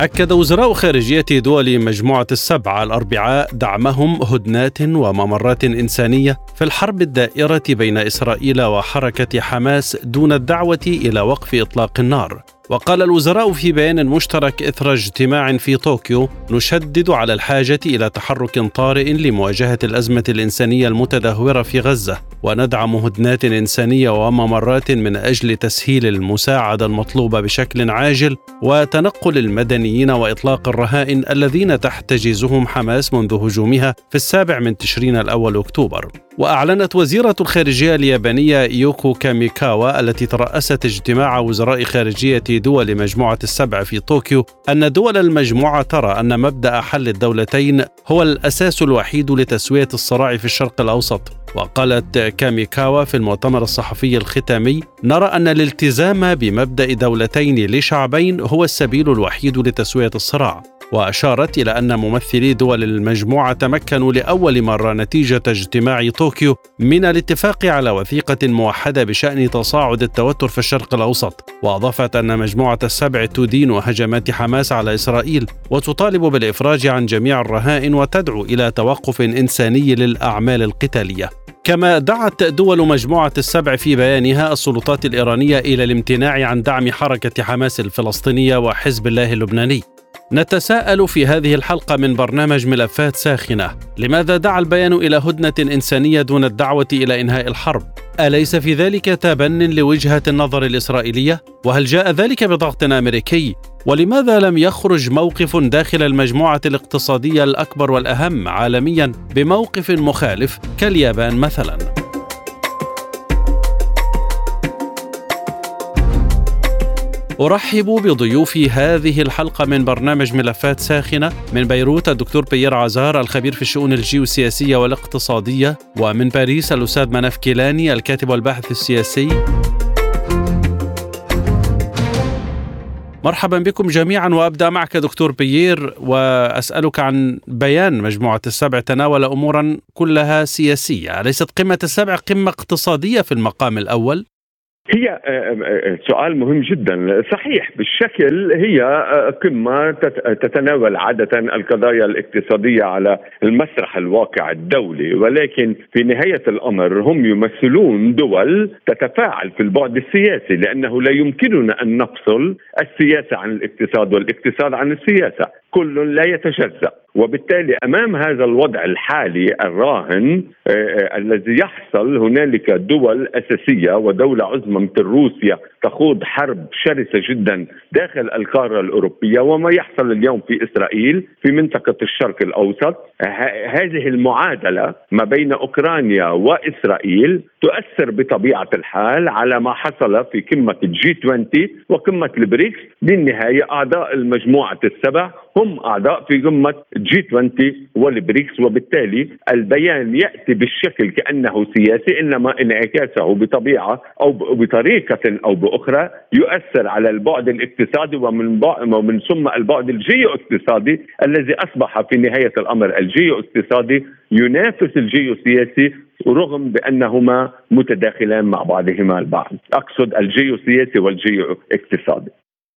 أكد وزراء خارجية دول مجموعة السبع الأربعاء دعمهم هدنات وممرات إنسانية في الحرب الدائرة بين إسرائيل وحركة حماس دون الدعوة إلى وقف إطلاق النار. وقال الوزراء في بيان مشترك اثر اجتماع في طوكيو نشدد على الحاجة إلى تحرك طارئ لمواجهة الأزمة الإنسانية المتدهورة في غزة وندعم هدنات إنسانية وممرات من أجل تسهيل المساعدة المطلوبة بشكل عاجل وتنقل المدنيين وإطلاق الرهائن الذين تحتجزهم حماس منذ هجومها في السابع من تشرين الأول أكتوبر. وأعلنت وزيرة الخارجية اليابانية يوكو كاميكاوا التي ترأست اجتماع وزراء خارجية دول مجموعة السبع في طوكيو أن دول المجموعة ترى أن مبدأ حل الدولتين هو الأساس الوحيد لتسوية الصراع في الشرق الأوسط. وقالت كاميكاوا في المؤتمر الصحفي الختامي نرى أن الالتزام بمبدأ دولتين لشعبين هو السبيل الوحيد لتسوية الصراع. وأشارت إلى أن ممثلي دول المجموعة تمكنوا لأول مرة نتيجة اجتماع طوكيو من الاتفاق على وثيقة موحدة بشأن تصاعد التوتر في الشرق الأوسط. وأضافت أن مجموعة السبع تدين هجمات حماس على إسرائيل وتطالب بالإفراج عن جميع الرهائن وتدعو إلى توقف إنساني للأعمال القتالية. كما دعت دول مجموعة السبع في بيانها السلطات الإيرانية إلى الامتناع عن دعم حركة حماس الفلسطينية وحزب الله اللبناني. نتساءل في هذه الحلقة من برنامج ملفات ساخنة لماذا دعا البيان إلى هدنة إنسانية دون الدعوة إلى إنهاء الحرب؟ أليس في ذلك تبن لوجهة النظر الإسرائيلية؟ وهل جاء ذلك بضغط أمريكي؟ ولماذا لم يخرج موقف داخل المجموعة الاقتصادية الأكبر والأهم عالميا بموقف مخالف كاليابان مثلاً؟ أرحب بضيوفي هذه الحلقة من برنامج ملفات ساخنة من بيروت. الدكتور بيير عزار الخبير في الشؤون الجيوسياسية والاقتصادية ومن باريس الأستاذ مناف كيلاني الكاتب والباحث السياسي. مرحبا بكم جميعا وأبدأ معك دكتور بيير وأسألك عن بيان مجموعة السبع تناول امورا كلها سياسية، أليست قمة السبع قمة اقتصادية في المقام الأول؟ هي آه، آه، آه، سؤال مهم جدا. صحيح بالشكل هي قمة تتناول عادة القضايا الاقتصادية على المسرح الواقع الدولي ولكن في نهاية الأمر هم يمثلون دول تتفاعل في البعد السياسي لأنه لا يمكننا أن نفصل السياسة عن الاقتصاد والإقتصاد عن السياسة. كل لا يتجزأ. وبالتالي أمام هذا الوضع الحالي الراهن آه، آه، الذي يحصل هنالك دول أساسية ودولة عظمى مثل روسيا تخوض حرب شرسة جدا داخل القارة الأوروبية وما يحصل اليوم في إسرائيل في منطقة الشرق الأوسط. هذه المعادلة ما بين أوكرانيا وإسرائيل تؤثر بطبيعة الحال على ما حصل في قمة ال G 20 وقمة البريكس بالنهايه أعضاء المجموعة السبع هم أعضاء في قمه G 20 والبريكس وبالتالي البيان يأتي بالشكل كأنه سياسي إنما انعكاسه بطبيعة أو بطريقة أو بأخرى يؤثر على البعد الاقتصادي ومن ومن ثم البعد الجيو اقتصادي الذي أصبح في نهاية الأمر الجيو اقتصادي ينافس الجيو سياسي رغم بأنهما متداخلان مع بعضهما البعض، أقصد الجيو سياسي والجيو اقتصادي.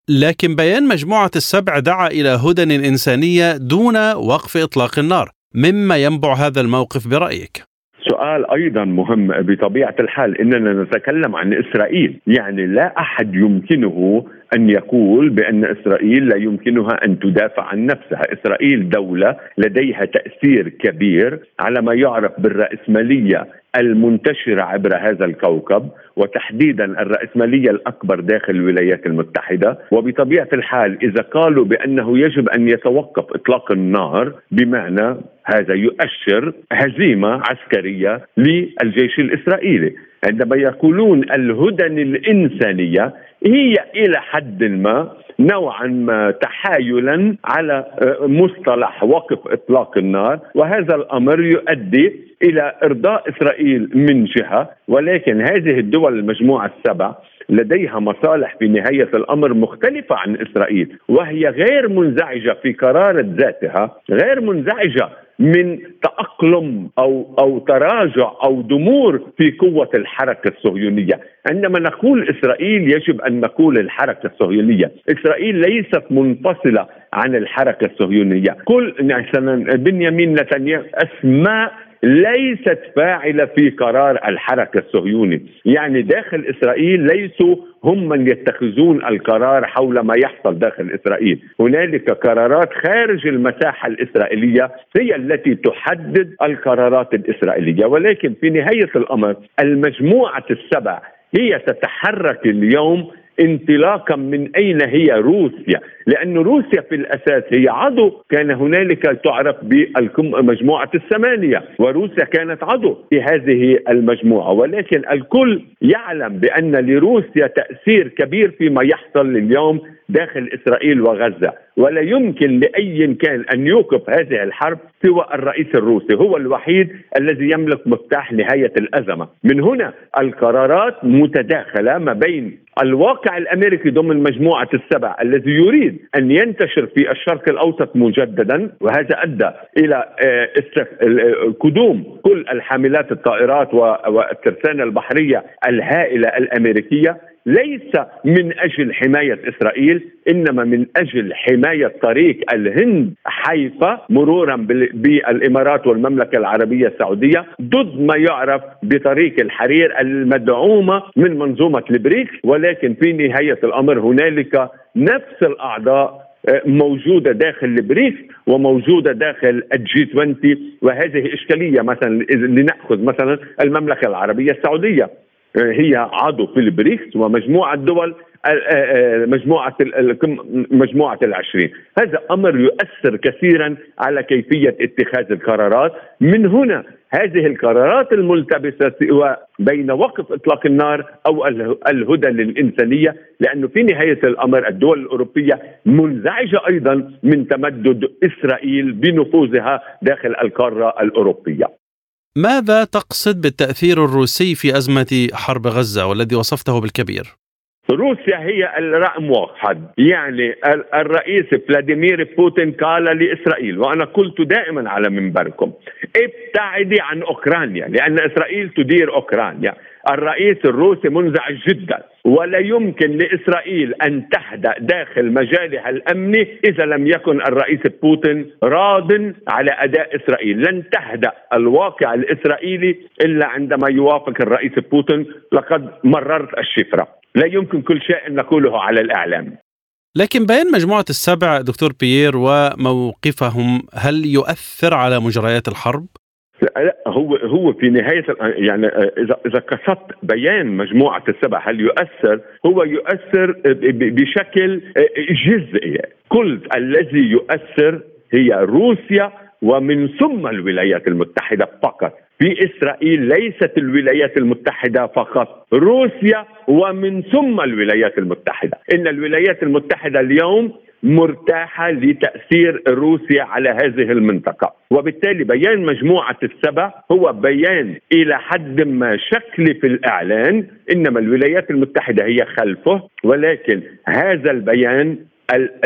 لكن بيان مجموعة السبع دعا إلى هدن إنسانية دون وقف إطلاق النار. مما ينبع هذا الموقف برأيك؟ سؤال أيضا مهم بطبيعة الحال إننا نتكلم عن إسرائيل، يعني لا أحد يمكنه أن يقول بأن إسرائيل لا يمكنها أن تدافع عن نفسها، إسرائيل دولة لديها تأثير كبير على ما يعرف بالرأسمالية المنتشرة عبر هذا الكوكب وتحديدا الرأسمالية الأكبر داخل الولايات المتحدة. وبطبيعة الحال إذا قالوا بأنه يجب أن يتوقف إطلاق النار بمعنى هذا يؤشر هزيمة عسكرية للجيش الإسرائيلي. عندما يقولون الهدن الإنسانية هي إلى حد ما نوعا ما تحايلا على آه، مصطلح وقف إطلاق النار وهذا الأمر يؤدي إلى إرضاء إسرائيل من جهة ولكن هذه الدول المجموعة السبع لديها مصالح في نهاية الأمر مختلفة عن إسرائيل وهي غير منزعجة في قرار ذاتها غير منزعجة من تأقلم أو أو تراجع أو ضمور في قوة الحركة الصهيونية. عندما نقول إسرائيل يجب أن نقول الحركة الصهيونية. إسرائيل ليست منفصلة عن الحركة الصهيونية. كل مثلا بنيامين نتنياهو أسماء ليست فاعلة في قرار الحركة الصهيوني. يعني داخل إسرائيل ليسوا هم من يتخذون القرار حول ما يحصل داخل إسرائيل. هنالك قرارات خارج المساحة الإسرائيلية هي التي تحدد القرارات الإسرائيلية. ولكن في نهاية الأمر المجموعة السبع هي تتحرك اليوم انطلاقا من أين هي روسيا؟ لأن روسيا في الأساس هي عضو. كان هنالك تعرف بمجموعه الثمانية وروسيا كانت عضو في هذه المجموعة. ولكن الكل يعلم بأن لروسيا تأثير كبير فيما يحصل اليوم داخل إسرائيل وغزة. ولا يمكن لأي كان أن يوقف هذه الحرب سوى الرئيس الروسي. هو الوحيد الذي يملك مفتاح نهاية الأزمة. من هنا القرارات متداخلة ما بين الواقع الأمريكي ضمن مجموعة السبع الذي يريد أن ينتشر في الشرق الأوسط مجددا وهذا أدى إلى آه، آه، قدوم كل الحاملات الطائرات والترسانة البحرية الهائلة الأمريكية. ليس من أجل حماية إسرائيل إنما من أجل حماية طريق الهند حيفا مرورا بالإمارات والمملكة العربية السعودية ضد ما يعرف بطريق الحرير المدعومة من منظومة البريكس ولكن في نهاية الأمر هنالك نفس الأعضاء آه، موجودة داخل البريكس وموجودة داخل ال G 20 وهذه إشكالية مثلا لنأخذ مثلا المملكة العربية السعودية هي عضو في البريكس ومجموعة دول آه، آه، مجموعة مجموعة العشرين. هذا أمر يؤثر كثيرا على كيفية اتخاذ القرارات. من هنا هذه القرارات الملتبسة بين وقف إطلاق النار أو الهدى للإنسانية لأنه في نهاية الأمر الدول الأوروبية منزعجة أيضا من تمدد إسرائيل بنفوذها داخل القارة الأوروبية ماذا تقصد بالتأثير الروسي في أزمة حرب غزة والذي وصفته بالكبير؟ روسيا هي الرقم واحد. يعني الرئيس فلاديمير بوتين قال لإسرائيل وأنا قلت دائما على منبركم ابتعدي عن أوكرانيا لأن إسرائيل تدير أوكرانيا. الرئيس الروسي منزعج جدا. ولا يمكن لإسرائيل أن تهدا داخل مجالها الأمني إذا لم يكن الرئيس بوتين راض على أداء إسرائيل، لن تهدا الواقع الإسرائيلي إلا عندما يوافق الرئيس بوتين، لقد مررت الشفرة، لا يمكن كل شيء أن نقوله على الأعلام. لكن بيان مجموعة السبع دكتور بيير وموقفهم هل يؤثر على مجريات الحرب؟ لا هو هو في نهاية يعني إذا إذا قصدت بيان مجموعة السبع هل يؤثر؟ هو يؤثر بشكل جزئي، كل الذي يؤثر هي روسيا ومن ثم الولايات المتحدة فقط في إسرائيل ليست الولايات المتحدة فقط روسيا ومن ثم الولايات المتحدة. إن الولايات المتحدة اليوم مرتاحة لتأثير روسيا على هذه المنطقة، وبالتالي بيان مجموعة السبع هو بيان إلى حد ما شكلي في الإعلان، إنما الولايات المتحدة هي خلفه، ولكن هذا البيان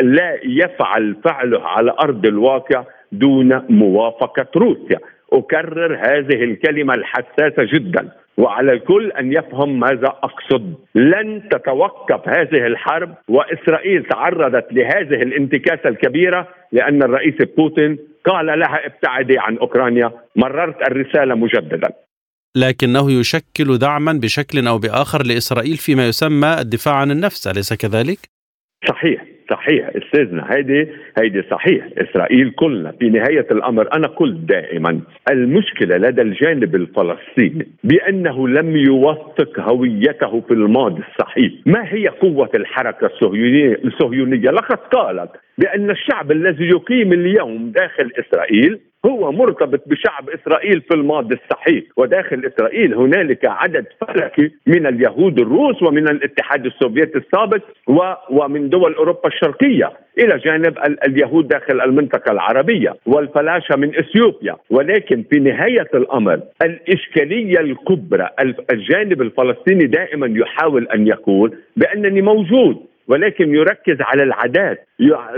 لا يفعل فعله على أرض الواقع دون موافقة روسيا، أكرر هذه الكلمة الحساسة جدا وعلى الكل أن يفهم ماذا أقصد. لن تتوقف هذه الحرب وإسرائيل تعرضت لهذه الانتكاسة الكبيرة لأن الرئيس بوتين قال لها ابتعدي عن أوكرانيا مررت الرسالة مجددا. لكنه يشكل دعما بشكل أو بآخر لإسرائيل فيما يسمى الدفاع عن النفس أليس كذلك؟ صحيح. صحيح أستاذنا هيدي هيدي صحيح. إسرائيل كلنا في نهاية الأمر أنا قلت دائما المشكلة لدى الجانب الفلسطيني بأنه لم يوثق هويته في الماضي الصحيح. ما هي قوة الحركة الصهيونيه الصهيونيه لقد قالت بأن الشعب الذي يقيم اليوم داخل إسرائيل هو مرتبط بشعب إسرائيل في الماضي الصحيح. وداخل إسرائيل هنالك عدد فلكي من اليهود الروس ومن الاتحاد السوفيتي السابق ومن دول أوروبا الشرقية إلى جانب اليهود داخل المنطقة العربية والفلاشة من إثيوبيا. ولكن في نهاية الأمر الإشكالية الكبرى الجانب الفلسطيني دائما يحاول أن يقول بأنني موجود. ولكن يركز على العادات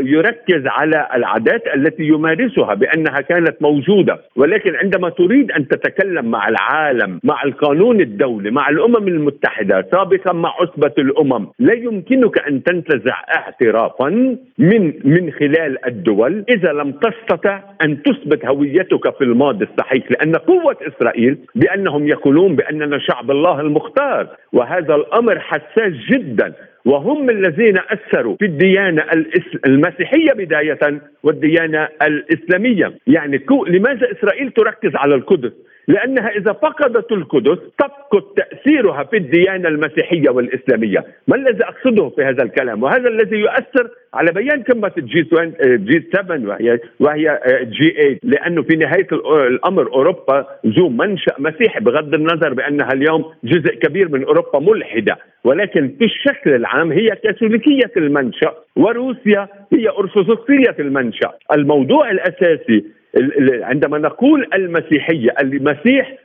يركز على العادات التي يمارسها بأنها كانت موجودة. ولكن عندما تريد أن تتكلم مع العالم مع القانون الدولي مع الأمم المتحدة سابقا مع عصبة الأمم لا يمكنك أن تنتزع اعترافا من من خلال الدول إذا لم تستطع أن تثبت هويتك في الماضي الصحيح لأن قوة إسرائيل بأنهم يقولون بأننا شعب الله المختار. وهذا الأمر حساس جدا وهم الذين أثروا في الديانة المسيحية بداية والديانة الإسلامية، يعني لماذا إسرائيل تركز على القدس؟ لأنها إذا فقدت القدس تفقد تأثيرها في الديانة المسيحية والإسلامية، ما الذي أقصده في هذا الكلام؟ وهذا الذي يؤثر على بيان قمة الجي جي 7 وهي وهي جي 8 لأنه في نهاية الأمر أوروبا ذو منشأ مسيحي بغض النظر بأنها اليوم جزء كبير من أوروبا ملحدة. ولكن في الشكل العام هي كاثوليكية المنشأ وروسيا هي أرثوذكسية المنشأ. الموضوع الأساسي عندما نقول المسيحية المسيح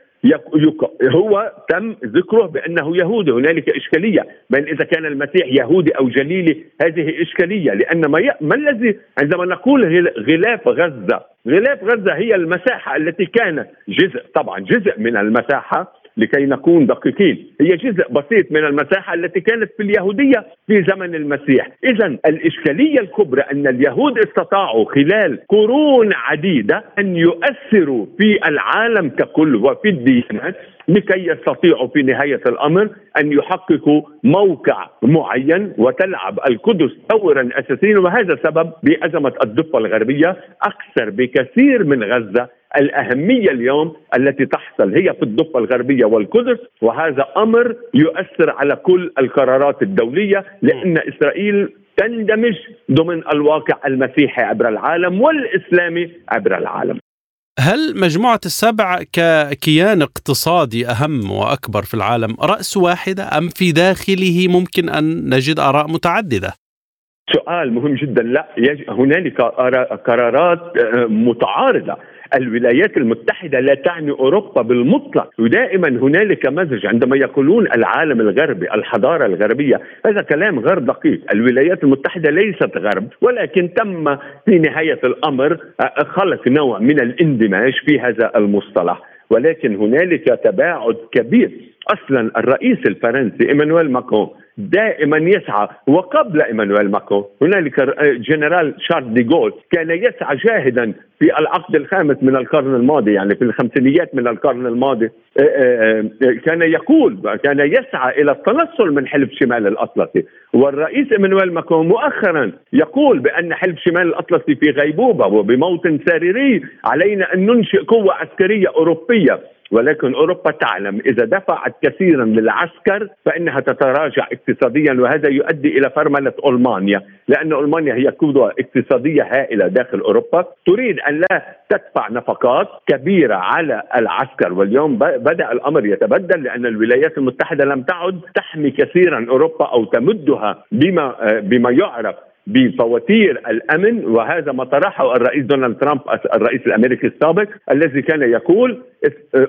هو تم ذكره بأنه يهودي. هنالك إشكالية. بين إذا كان المسيح يهودي أو جليلي هذه إشكالية. لأن ما, ي... ما الذي عندما نقول غلاف غزة غلاف غزة هي المساحة التي كان جزء طبعا جزء من المساحة لكي نكون دقيقين. هي جزء بسيط من المساحة التي كانت في اليهودية في زمن المسيح. إذا الإشكالية الكبرى أن اليهود استطاعوا خلال قرون عديدة أن يؤثروا في العالم ككل وفي الديانات لكي يستطيعوا في نهاية الأمر أن يحققوا موقع معين وتلعب القدس دورا أساسيا. وهذا سبب بأزمة الضفة الغربية أكثر بكثير من غزة الأهمية اليوم التي تحصل هي في الضفة الغربية والقدس وهذا أمر يؤثر على كل القرارات الدولية لأن إسرائيل تندمج ضمن الواقع المسيحي عبر العالم والإسلامي عبر العالم. هل مجموعة السبع ككيان اقتصادي أهم وأكبر في العالم رأس واحدة أم في داخله ممكن أن نجد آراء متعددة؟ سؤال مهم جدا. لا هنالك قرارات آه، متعارضة. الولايات المتحدة لا تعني أوروبا بالمطلق ودائما هنالك مزج عندما يقولون العالم الغربي الحضارة الغربية هذا كلام غير دقيق. الولايات المتحدة ليست غرب ولكن تم في نهاية الأمر خلق نوع من الاندماج في هذا المصطلح. ولكن هنالك تباعد كبير. أصلا الرئيس الفرنسي إيمانويل ماكرون دائما يسعى وقبل إيمانويل ماكرون هنالك جنرال شارل دي جول كان يسعى جاهدا في العقد الخامس من القرن الماضي يعني في الخمسينيات من القرن الماضي. آه، آه، آه، كان يقول كان يسعى إلى التنصل من حلف شمال الأطلسي. والرئيس إيمانويل ماكرون مؤخرا يقول بأن حلف شمال الأطلسي في غيبوبة وبموت سريري علينا أن ننشئ قوة عسكرية أوروبية. ولكن أوروبا تعلم إذا دفعت كثيرا للعسكر فإنها تتراجع اقتصاديا وهذا يؤدي إلى فرملة ألمانيا لأن ألمانيا هي قوه اقتصادية هائلة داخل أوروبا. تريد أن لا تدفع نفقات كبيرة على العسكر واليوم بدأ الأمر يتبدل لأن الولايات المتحدة لم تعد تحمي كثيرا أوروبا أو تمدها بما بما يعرف. بفواتير الأمن وهذا ما طرحه الرئيس دونالد ترامب الرئيس الأمريكي السابق الذي كان يقول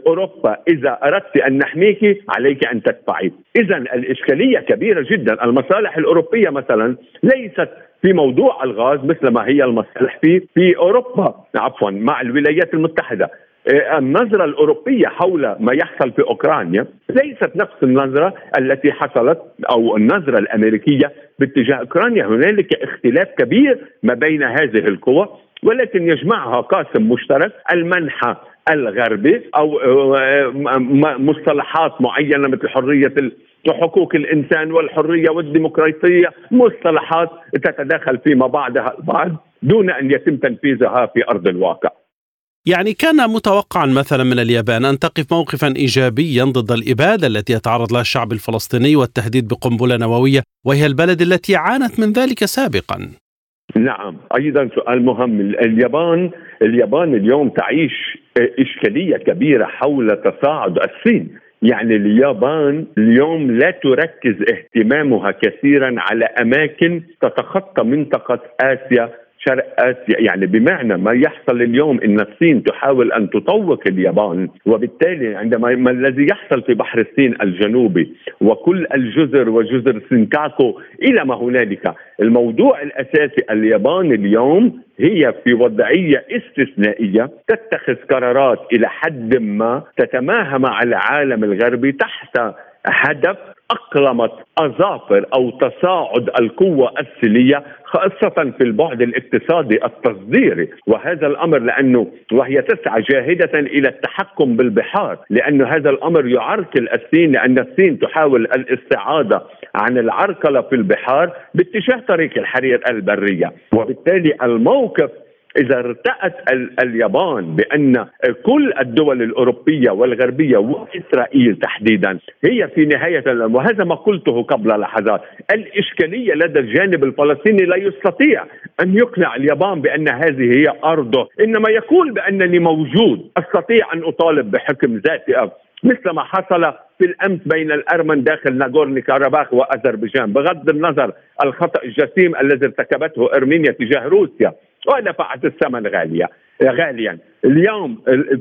أوروبا إذا أردت أن نحميك عليك أن تدفعي. اذا الإشكالية كبيرة جدا. المصالح الأوروبية مثلا ليست في موضوع الغاز مثل ما هي المصالح في في أوروبا. عفوا مع الولايات المتحدة. النظرة الأوروبية حول ما يحصل في أوكرانيا ليست نفس النظرة التي حصلت أو النظرة الأمريكية باتجاه أوكرانيا هنالك اختلاف كبير ما بين هذه القوى ولكن يجمعها قاسم مشترك المنحة الغربي أو مصطلحات معينة مثل حرية حقوق الإنسان والحرية والديمقراطية مصطلحات تتداخل فيما بعدها البعض دون أن يتم تنفيذها في أرض الواقع. يعني كان متوقعا مثلا من اليابان أن تقف موقفا ايجابيا ضد الإبادة التي يتعرض لها الشعب الفلسطيني والتهديد بقنبلة نووية وهي البلد التي عانت من ذلك سابقا. نعم أيضا سؤال مهم اليابان اليابان اليوم تعيش إشكالية كبيرة حول تصاعد الصين يعني اليابان اليوم لا تركز اهتمامها كثيرا على أماكن تتخطى منطقة آسيا شرق اسيا يعني بمعنى ما يحصل اليوم إن الصين تحاول أن تطوق اليابان وبالتالي عندما ما الذي يحصل في بحر الصين الجنوبي وكل الجزر وجزر سينكاكو إلى ما هنالك الموضوع الأساسي اليابان اليوم هي في وضعية استثنائية تتخذ قرارات إلى حد ما تتماهى مع العالم الغربي تحت هدف أقلمت أظافر أو تصاعد القوة السلية خاصة في البعد الاقتصادي التصديري. وهذا الأمر لأنه وهي تسعى جاهدة إلى التحكم بالبحار لأن هذا الأمر يعرقل الصين لأن الصين تحاول الاستعادة عن العرقلة في البحار باتجاه طريق الحرير البرية. وبالتالي الموقف إذا ارتأت اليابان بأن كل الدول الأوروبية والغربية وإسرائيل تحديدا هي في نهاية وهذا ما قلته قبل لحظات الإشكالية لدى الجانب الفلسطيني لا يستطيع أن يقنع اليابان بأن هذه هي أرضه إنما يقول بأنني موجود أستطيع أن أطالب بحكم ذاتي. مثل ما حصل في الأمس بين الأرمن داخل ناغورني كاراباخ وأذربيجان بغض النظر الخطأ الجسيم الذي ارتكبته أرمينيا تجاه روسيا. ودفعت الثمن غاليا غاليا. اليوم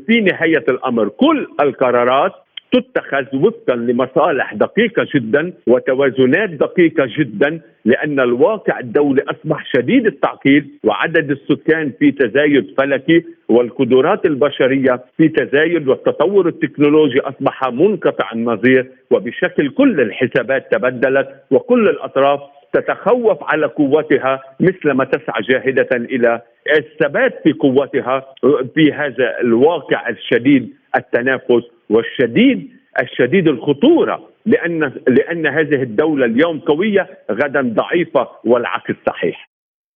في نهاية الأمر كل القرارات تتخذ وفقا لمصالح دقيقة جدا وتوازنات دقيقة جدا لأن الواقع الدولي أصبح شديد التعقيد وعدد السكان في تزايد فلكي والقدرات البشرية في تزايد والتطور التكنولوجي أصبح منقطع النظير. وبشكل كل الحسابات تبدلت وكل الأطراف تتخوف على قوتها مثل ما تسعى جاهدة إلى الثبات في قوتها في هذا الواقع الشديد التنافس والشديد الشديد الخطورة لأن لأن هذه الدولة اليوم قوية غدا ضعيفة والعكس صحيح.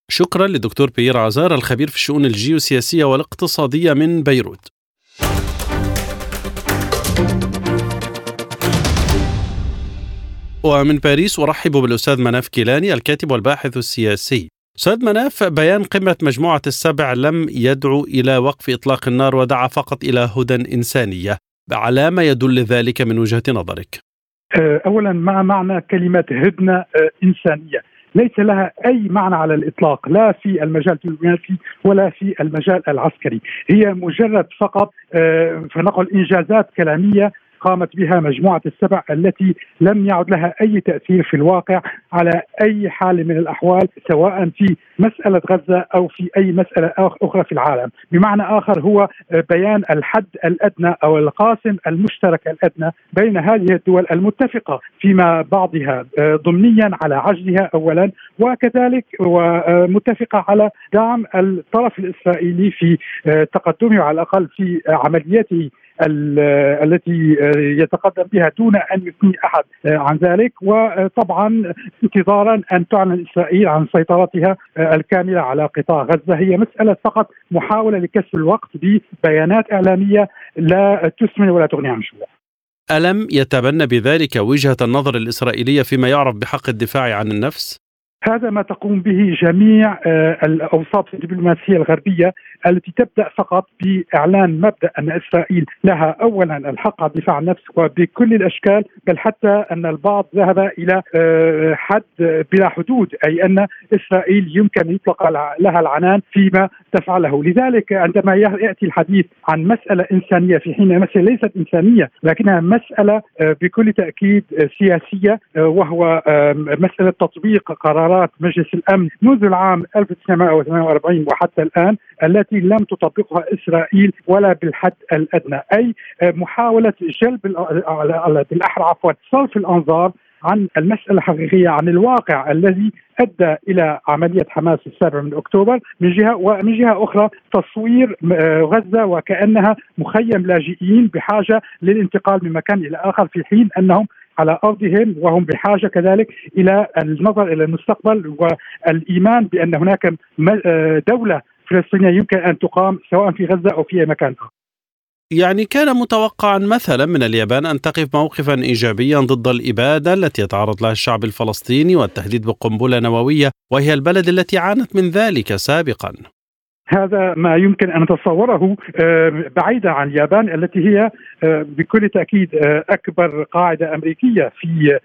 شكرا لدكتور بيير عزار الخبير في الشؤون الجيوسياسية والاقتصادية من بيروت. ومن باريس أرحب بالأستاذ مناف كيلاني الكاتب والباحث السياسي. أستاذ مناف بيان قمة مجموعة السبع لم يدعو إلى وقف إطلاق النار ودعا فقط إلى هدى إنسانية. على ما يدل ذلك من وجهة نظرك؟ أه، أولا مع معنى كلمة هدنة أه، إنسانية. ليس لها أي معنى على الإطلاق لا في المجال الدبلوماسي ولا في المجال العسكري. هي مجرد فقط أه، فنقل إنجازات كلامية قامت بها مجموعة السبع التي لم يعد لها أي تأثير في الواقع على أي حال من الأحوال سواء في مسألة غزة أو في أي مسألة أخرى في العالم، بمعنى آخر هو بيان الحد الأدنى أو القاسم المشترك الأدنى بين هذه الدول المتفقة فيما بعضها ضمنيا على عجزها اولا وكذلك ومتفقه على دعم الطرف الإسرائيلي في تقدمه على الأقل في عملياته التي يتقدم بها دون أن يثني أحد عن ذلك وطبعا انتظارا أن تعلن إسرائيل عن سيطرتها الكاملة على قطاع غزة هي مسألة فقط محاولة لكسب الوقت ببيانات إعلامية لا تسمن ولا تغني عن شيء. ألم يتبنى بذلك وجهة النظر الإسرائيلية فيما يعرف بحق الدفاع عن النفس؟ هذا ما تقوم به جميع آه، الاوساط الدبلوماسية الغربية التي تبدأ فقط بإعلان مبدأ أن إسرائيل لها اولا الحق على الدفاع عن وبكل الأشكال بل حتى أن البعض ذهب إلى آه، حد بلا حدود أي أن إسرائيل يمكن يطلق لها العنان فيما تفعله، لذلك عندما يأتي الحديث عن مسألة إنسانية في حين مسألة ليست إنسانية لكنها مسألة آه، بكل تأكيد سياسية وهو مسألة تطبيق قرار قرارات مجلس الأمن منذ العام 1948 وحتى الآن التي لم تطبقها إسرائيل ولا بالحد الأدنى أي محاولة جلب بالأحرى عفوا صرف الأنظار عن المسألة الحقيقية عن الواقع الذي أدى إلى عملية حماس السابع من أكتوبر. من جهة ومن جهة أخرى تصوير آه، غزة وكأنها مخيم لاجئين بحاجة للانتقال من مكان إلى آخر في حين أنهم على أرضهم وهم بحاجة كذلك إلى النظر إلى المستقبل والإيمان بأن هناك آه، دولة فلسطينية يمكن أن تقام سواء في غزة أو في أي مكان آخر. يعني كان متوقعا مثلا من اليابان أن تقف موقفا ايجابيا ضد الإبادة التي يتعرض لها الشعب الفلسطيني والتهديد بقنبلة نووية وهي البلد التي عانت من ذلك سابقا. هذا ما يمكن أن نتصوره آه، بعيدا عن اليابان التي هي آه، بكل تأكيد آه، أكبر قاعدة أمريكية في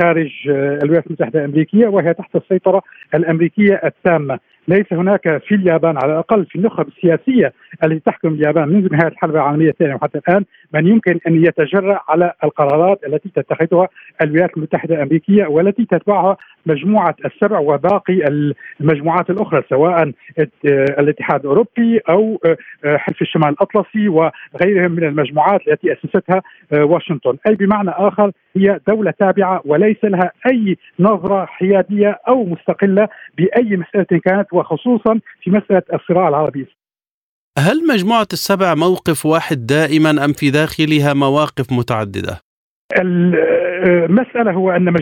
خارج الولايات المتحدة الأمريكية وهي تحت السيطرة الأمريكية التامة. ليس هناك في اليابان على الأقل في النخب السياسية التي تحكم اليابان منذ نهاية الحرب العالمية الثانية وحتى الآن من يمكن أن يتجرأ على القرارات التي تتخذها الولايات المتحدة الأمريكية والتي تتبعها مجموعة السبع وباقي المجموعات الأخرى سواء الاتحاد الأوروبي أو حلف الشمال الأطلسي وغيرهم من المجموعات التي أسستها واشنطن، أي بمعنى آخر هي دولة تابعة وليس لها أي نظرة حيادية أو مستقلة بأي مسألة كانت وخصوصا في مسألة الصراع العربي هل مجموعة السبع موقف واحد دائما أم في داخلها مواقف متعددة؟ المسألة هو أن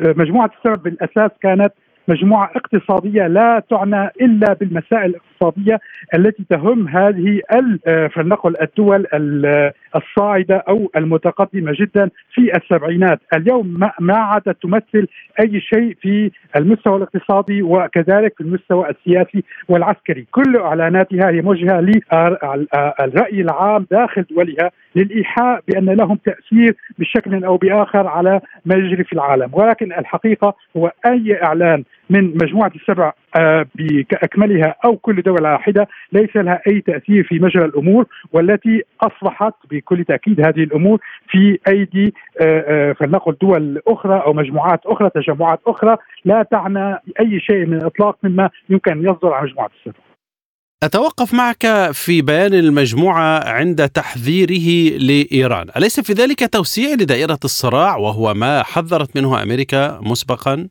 مجموعة السبع بالأساس كانت مجموعة اقتصادية لا تعنى إلا بالمسائل الاقتصادية التي تهم هذه آه، فلنقل الدول الصاعدة أو المتقدمة جدا في السبعينات. اليوم ما عادت تمثل أي شيء في المستوى الاقتصادي وكذلك في المستوى السياسي والعسكري. كل إعلاناتها هي موجهة للرأي العام داخل دولها للإيحاء بأن لهم تأثير بشكل أو بآخر على ما يجري في العالم. ولكن الحقيقة هو أي إعلان من مجموعة السبع آه، بأكملها أو كل دولة واحدة ليس لها أي تأثير في مجرى الأمور والتي أصبحت بكل تأكيد هذه الأمور في أيدي آه، آه، فلنقل دول أخرى أو مجموعات أخرى تجمعات أخرى لا تعنى أي شيء من الإطلاق مما يمكن أن يصدر عن مجموعة السبع أتوقف معك في بيان المجموعة عند تحذيره لإيران أليس في ذلك توسيع لدائرة الصراع وهو ما حذرت منه أمريكا مسبقا؟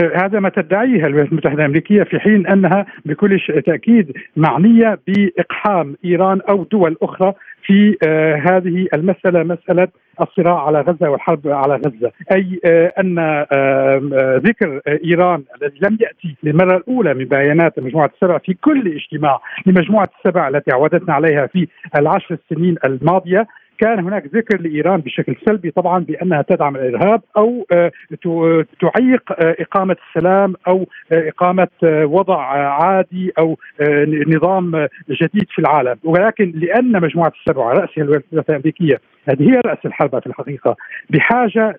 هذا ما تدعيه الولايات المتحدة الأمريكية في حين أنها بكل تأكيد معنية بإقحام إيران أو دول أخرى في آه هذه المسألة مسألة الصراع على غزة والحرب على غزة، أي آه أن آه, ذكر إيران الذي لم يأتي للمرة الأولى من بيانات مجموعة السبع في كل اجتماع لمجموعة السبع التي عودتنا عليها في العشر السنين الماضية كان هناك ذكر لإيران بشكل سلبي طبعا بأنها تدعم الإرهاب أو آه، تعيق آه، إقامة السلام أو آه، إقامة وضع عادي أو نظام جديد في العالم. ولكن لأن مجموعة السبع راسها الولايات المتحدة الأمريكية هذه هي رأس الحرب في الحقيقة بحاجة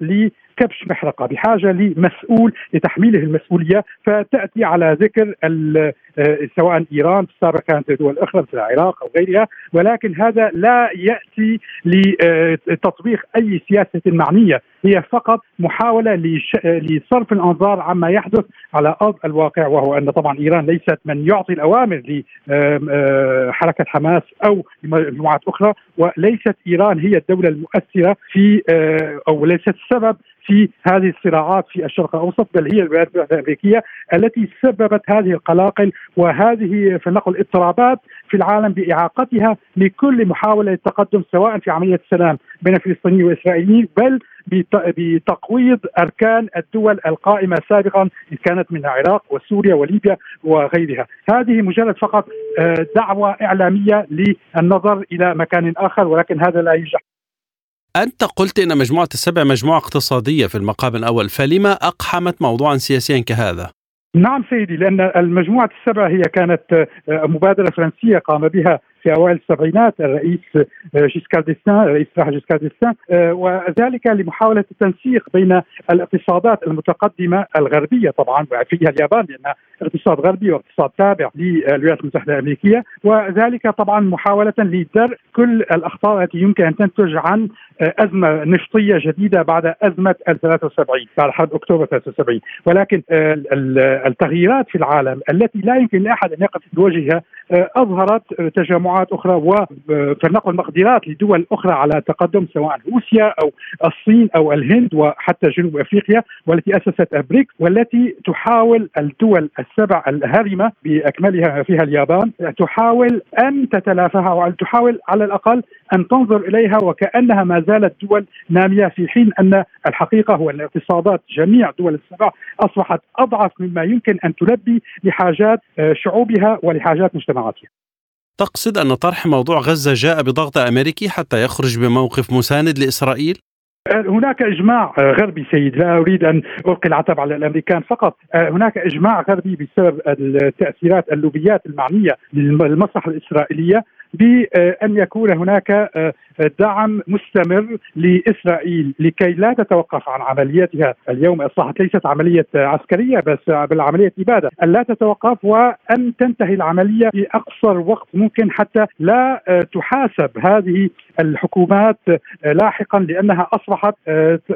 كبش محرقة بحاجة لمسؤول لتحميله المسؤولية فتأتي على ذكر آه، سواء إيران في السابق كانت دول أخرى مثل العراق أو غيرها ولكن هذا لا يأتي لتطبيق أي سياسة معنية هي فقط محاولة لصرف الأنظار عما يحدث على أرض الواقع وهو أن طبعا إيران ليست من يعطي الأوامر لحركه حماس أو مجموعات أخرى وليست إيران هي الدولة المؤثرة في آه، أو ليست السبب في هذه الصراعات في الشرق الأوسط بل هي الولايات المتحدة الأمريكية التي سببت هذه القلاقل وهذه فلنقل اضطرابات في العالم بإعاقتها لكل محاولة للتقدم سواء في عملية السلام بين الفلسطينيين والإسرائيليين بل بتقويض أركان الدول القائمة سابقا إن كانت من العراق وسوريا وليبيا وغيرها، هذه مجرد فقط آه، دعوة إعلامية للنظر إلى مكان آخر ولكن هذا لا ينجح. أنت قلت أن مجموعة السبع مجموعة اقتصادية في المقام الأول فلما أقحمت موضوعا سياسيا كهذا؟ نعم سيدي لأن المجموعة السبع هي كانت آه، مبادرة فرنسية قام بها في اوائل السبعينات الرئيس آه، جيسكار ديستان الرئيس راح جيسكار ديستان آه، وذلك لمحاولة التنسيق بين الاقتصادات المتقدمة الغربية طبعا فيها اليابان لأنها اقتصاد غربي واقتصاد تابع للولايات المتحدة الأمريكية. وذلك طبعا محاولة لدرء كل الأخطار التي يمكن أن تنتج عن آه، أزمة نفطيه جديدة بعد أزمة ال 73 بعد حرب أكتوبر 73 ولكن التغييرات في العالم التي لا يمكن لأحد أن يقف بوجهها أظهرت تجمع مجموعات أخرى وفلنقل مقدرات لدول أخرى على تقدم سواء روسيا أو الصين أو الهند وحتى جنوب أفريقيا والتي أسست ابريكس والتي تحاول الدول السبع الهارمة بأكملها فيها اليابان تحاول أن تتلافاها وأن تحاول على الأقل أن تنظر إليها وكأنها ما زالت دول نامية في حين أن الحقيقة هو أن اقتصادات جميع دول السبع أصبحت أضعف مما يمكن أن تلبي لحاجات آه، شعوبها ولحاجات مجتمعاتها. تقصد أن طرح موضوع غزة جاء بضغط أمريكي حتى يخرج بموقف مساند لإسرائيل؟ هناك إجماع غربي سيد لا أريد أن ألقي العتب على الأمريكان فقط هناك إجماع غربي بسبب التأثيرات اللوبيات المعنية للمصلحة الإسرائيلية بأن يكون هناك دعم مستمر لإسرائيل لكي لا تتوقف عن عملياتها اليوم اصبحت ليست عملية عسكرية بس بالعملية اباده أن لا تتوقف وأن تنتهي العملية في أقصر وقت ممكن حتى لا تحاسب هذه الحكومات لاحقا لأنها أصبحت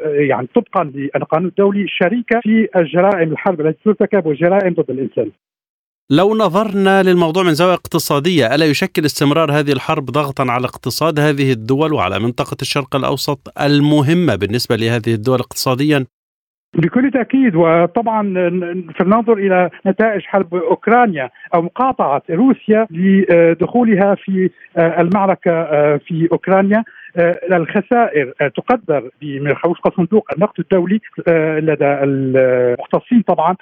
يعني طبقا للقانون الدولي شريكة في الجرائم الحرب التي ترتكب والجرائم ضد الإنسان. لو نظرنا للموضوع من زاوية اقتصادية ألا يشكل استمرار هذه الحرب ضغطا على اقتصاد هذه الدول وعلى منطقة الشرق الأوسط المهمة بالنسبة لهذه الدول اقتصاديا؟ بكل تأكيد وطبعا فلننظر إلى نتائج حرب أوكرانيا أو مقاطعة روسيا لدخولها في المعركة في أوكرانيا. الخسائر تقدر وفق صندوق النقد الدولي لدى المختصين طبعا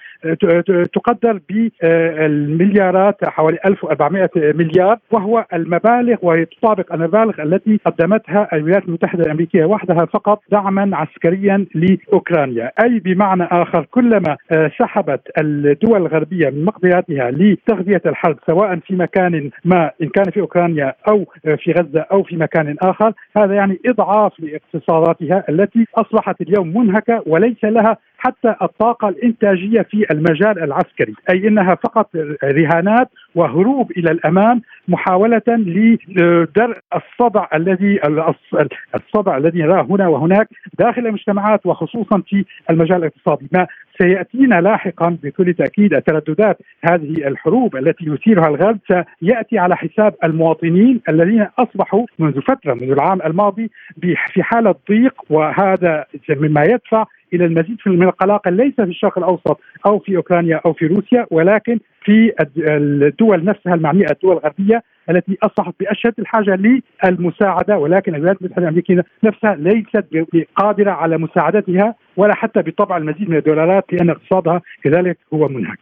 تقدر بالمليارات حوالي 1400 مليار وهو المبالغ وتطابق المبالغ التي قدمتها الولايات المتحدة الأمريكية وحدها فقط دعما عسكريا لأوكرانيا. أي بمعنى آخر كلما سحبت الدول الغربية من مقدراتها لتغذية الحرب سواء في مكان ما إن كان في أوكرانيا أو في غزة أو في مكان آخر هذا يعني إضعاف لاقتصاداتها التي أصبحت اليوم منهكة وليس لها حتى الطاقة الإنتاجية في المجال العسكري أي أنها فقط رهانات وهروب إلى الأمام محاولة لدرء الصدع الذي الصدع الذي نراه هنا وهناك داخل المجتمعات وخصوصا في المجال الاقتصادي. ما سياتينا لاحقا بكل تأكيد ترددات هذه الحروب التي يثيرها الغرب سيأتي على حساب المواطنين الذين أصبحوا منذ فترة منذ العام الماضي في حالة ضيق وهذا مما يدفع إلى المزيد من القلاقل ليس في الشرق الأوسط أو في أوكرانيا أو في روسيا ولكن في الدول نفسها المعنية الدول الغربية التي أصبحت بأشد الحاجة للمساعدة ولكن الولايات المتحدة الأمريكية نفسها ليست قادره على مساعدتها ولا حتى بطبع المزيد من الدولارات لأن اقتصادها كذلك هو منهك.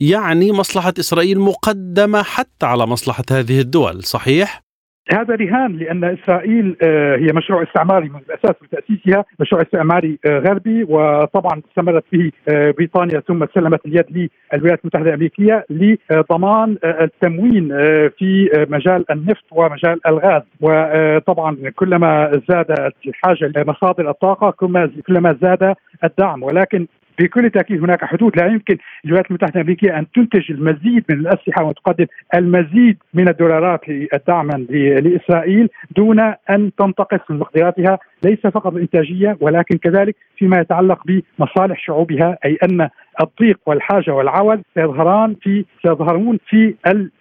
يعني مصلحة إسرائيل مقدمة حتى على مصلحة هذه الدول، صحيح؟ هذا رهان لأن إسرائيل آه، هي مشروع استعماري من الأساس وتاسيسها مشروع استعماري آه، غربي وطبعا استمرت به آه، بريطانيا ثم سلمت اليد للولايات المتحدة الأمريكية لضمان التموين في مجال النفط ومجال الغاز. وطبعا كلما زادت الحاجة لمصادر الطاقة كلما زاد الدعم. ولكن بكل تأكيد هناك حدود لا يمكن الولايات المتحدة الأمريكية أن تنتج المزيد من الأسلحة وتقدم المزيد من الدولارات دعما لإسرائيل دون أن تنتقص من مقدراتها ليس فقط الإنتاجية ولكن كذلك فيما يتعلق بمصالح شعوبها أي أن الضيق والحاجة والعوز سيظهران في سيظهرون في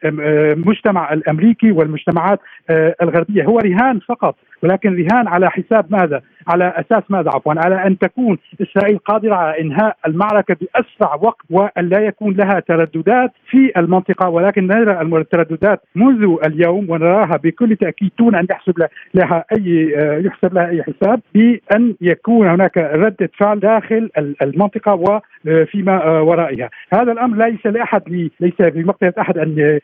المجتمع الأمريكي والمجتمعات آه، الغربية هو رهان فقط ولكن رهان على حساب ماذا؟ على أساس ماذا عفوا؟ على أن تكون إسرائيل قادرة على إنهاء المعركة بأسرع وقت وأن لا يكون لها ترددات في المنطقة ولكن نرى الترددات منذ اليوم ونراها بكل تأكيد دون أن يحسب لها أي يحسب لها أي حساب بأن يكون هناك رده فعل داخل المنطقة وفيما ورائها، هذا الأمر ليس لأحد ليس في مقدره أحد أن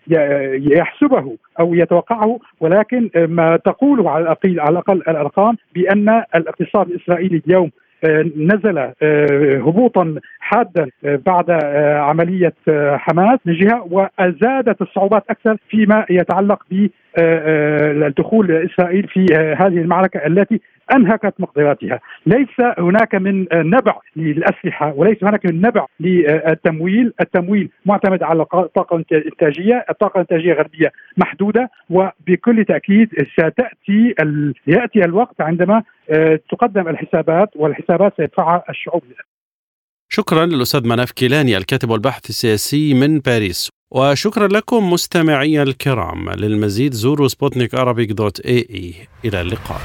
يحسبه أو يتوقعه ولكن ما تقوله على الأقل على الأقل الأرقام بأن الاقتصاد الإسرائيلي اليوم آه، نزل آه، هبوطا حادا آه، بعد عملية حماس من جهة وزادت الصعوبات أكثر فيما يتعلق بالدخول اسرائيل في هذه المعركة التي أنهكت مقدراتها، ليس هناك من نبع للأسلحة وليس هناك من نبع للتمويل، التمويل معتمد على الطاقه الانتاجيه، الطاقة الإنتاجية الغربيه محدودة وبكل تأكيد ستأتي يأتي الوقت عندما آه، تقدم الحسابات والحسابات سيدفعها الشعوب. شكرا للأستاذ مناف كيلاني الكاتب والباحث السياسي من باريس. وشكرا لكم مستمعي الكرام. للمزيد زوروا سبوتنيك dot ae إلى اللقاء.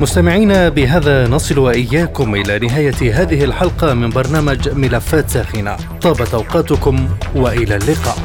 مستمعينا بهذا نصل وإياكم إلى نهاية هذه الحلقة من برنامج ملفات ساخنة. طابت أوقاتكم وإلى اللقاء.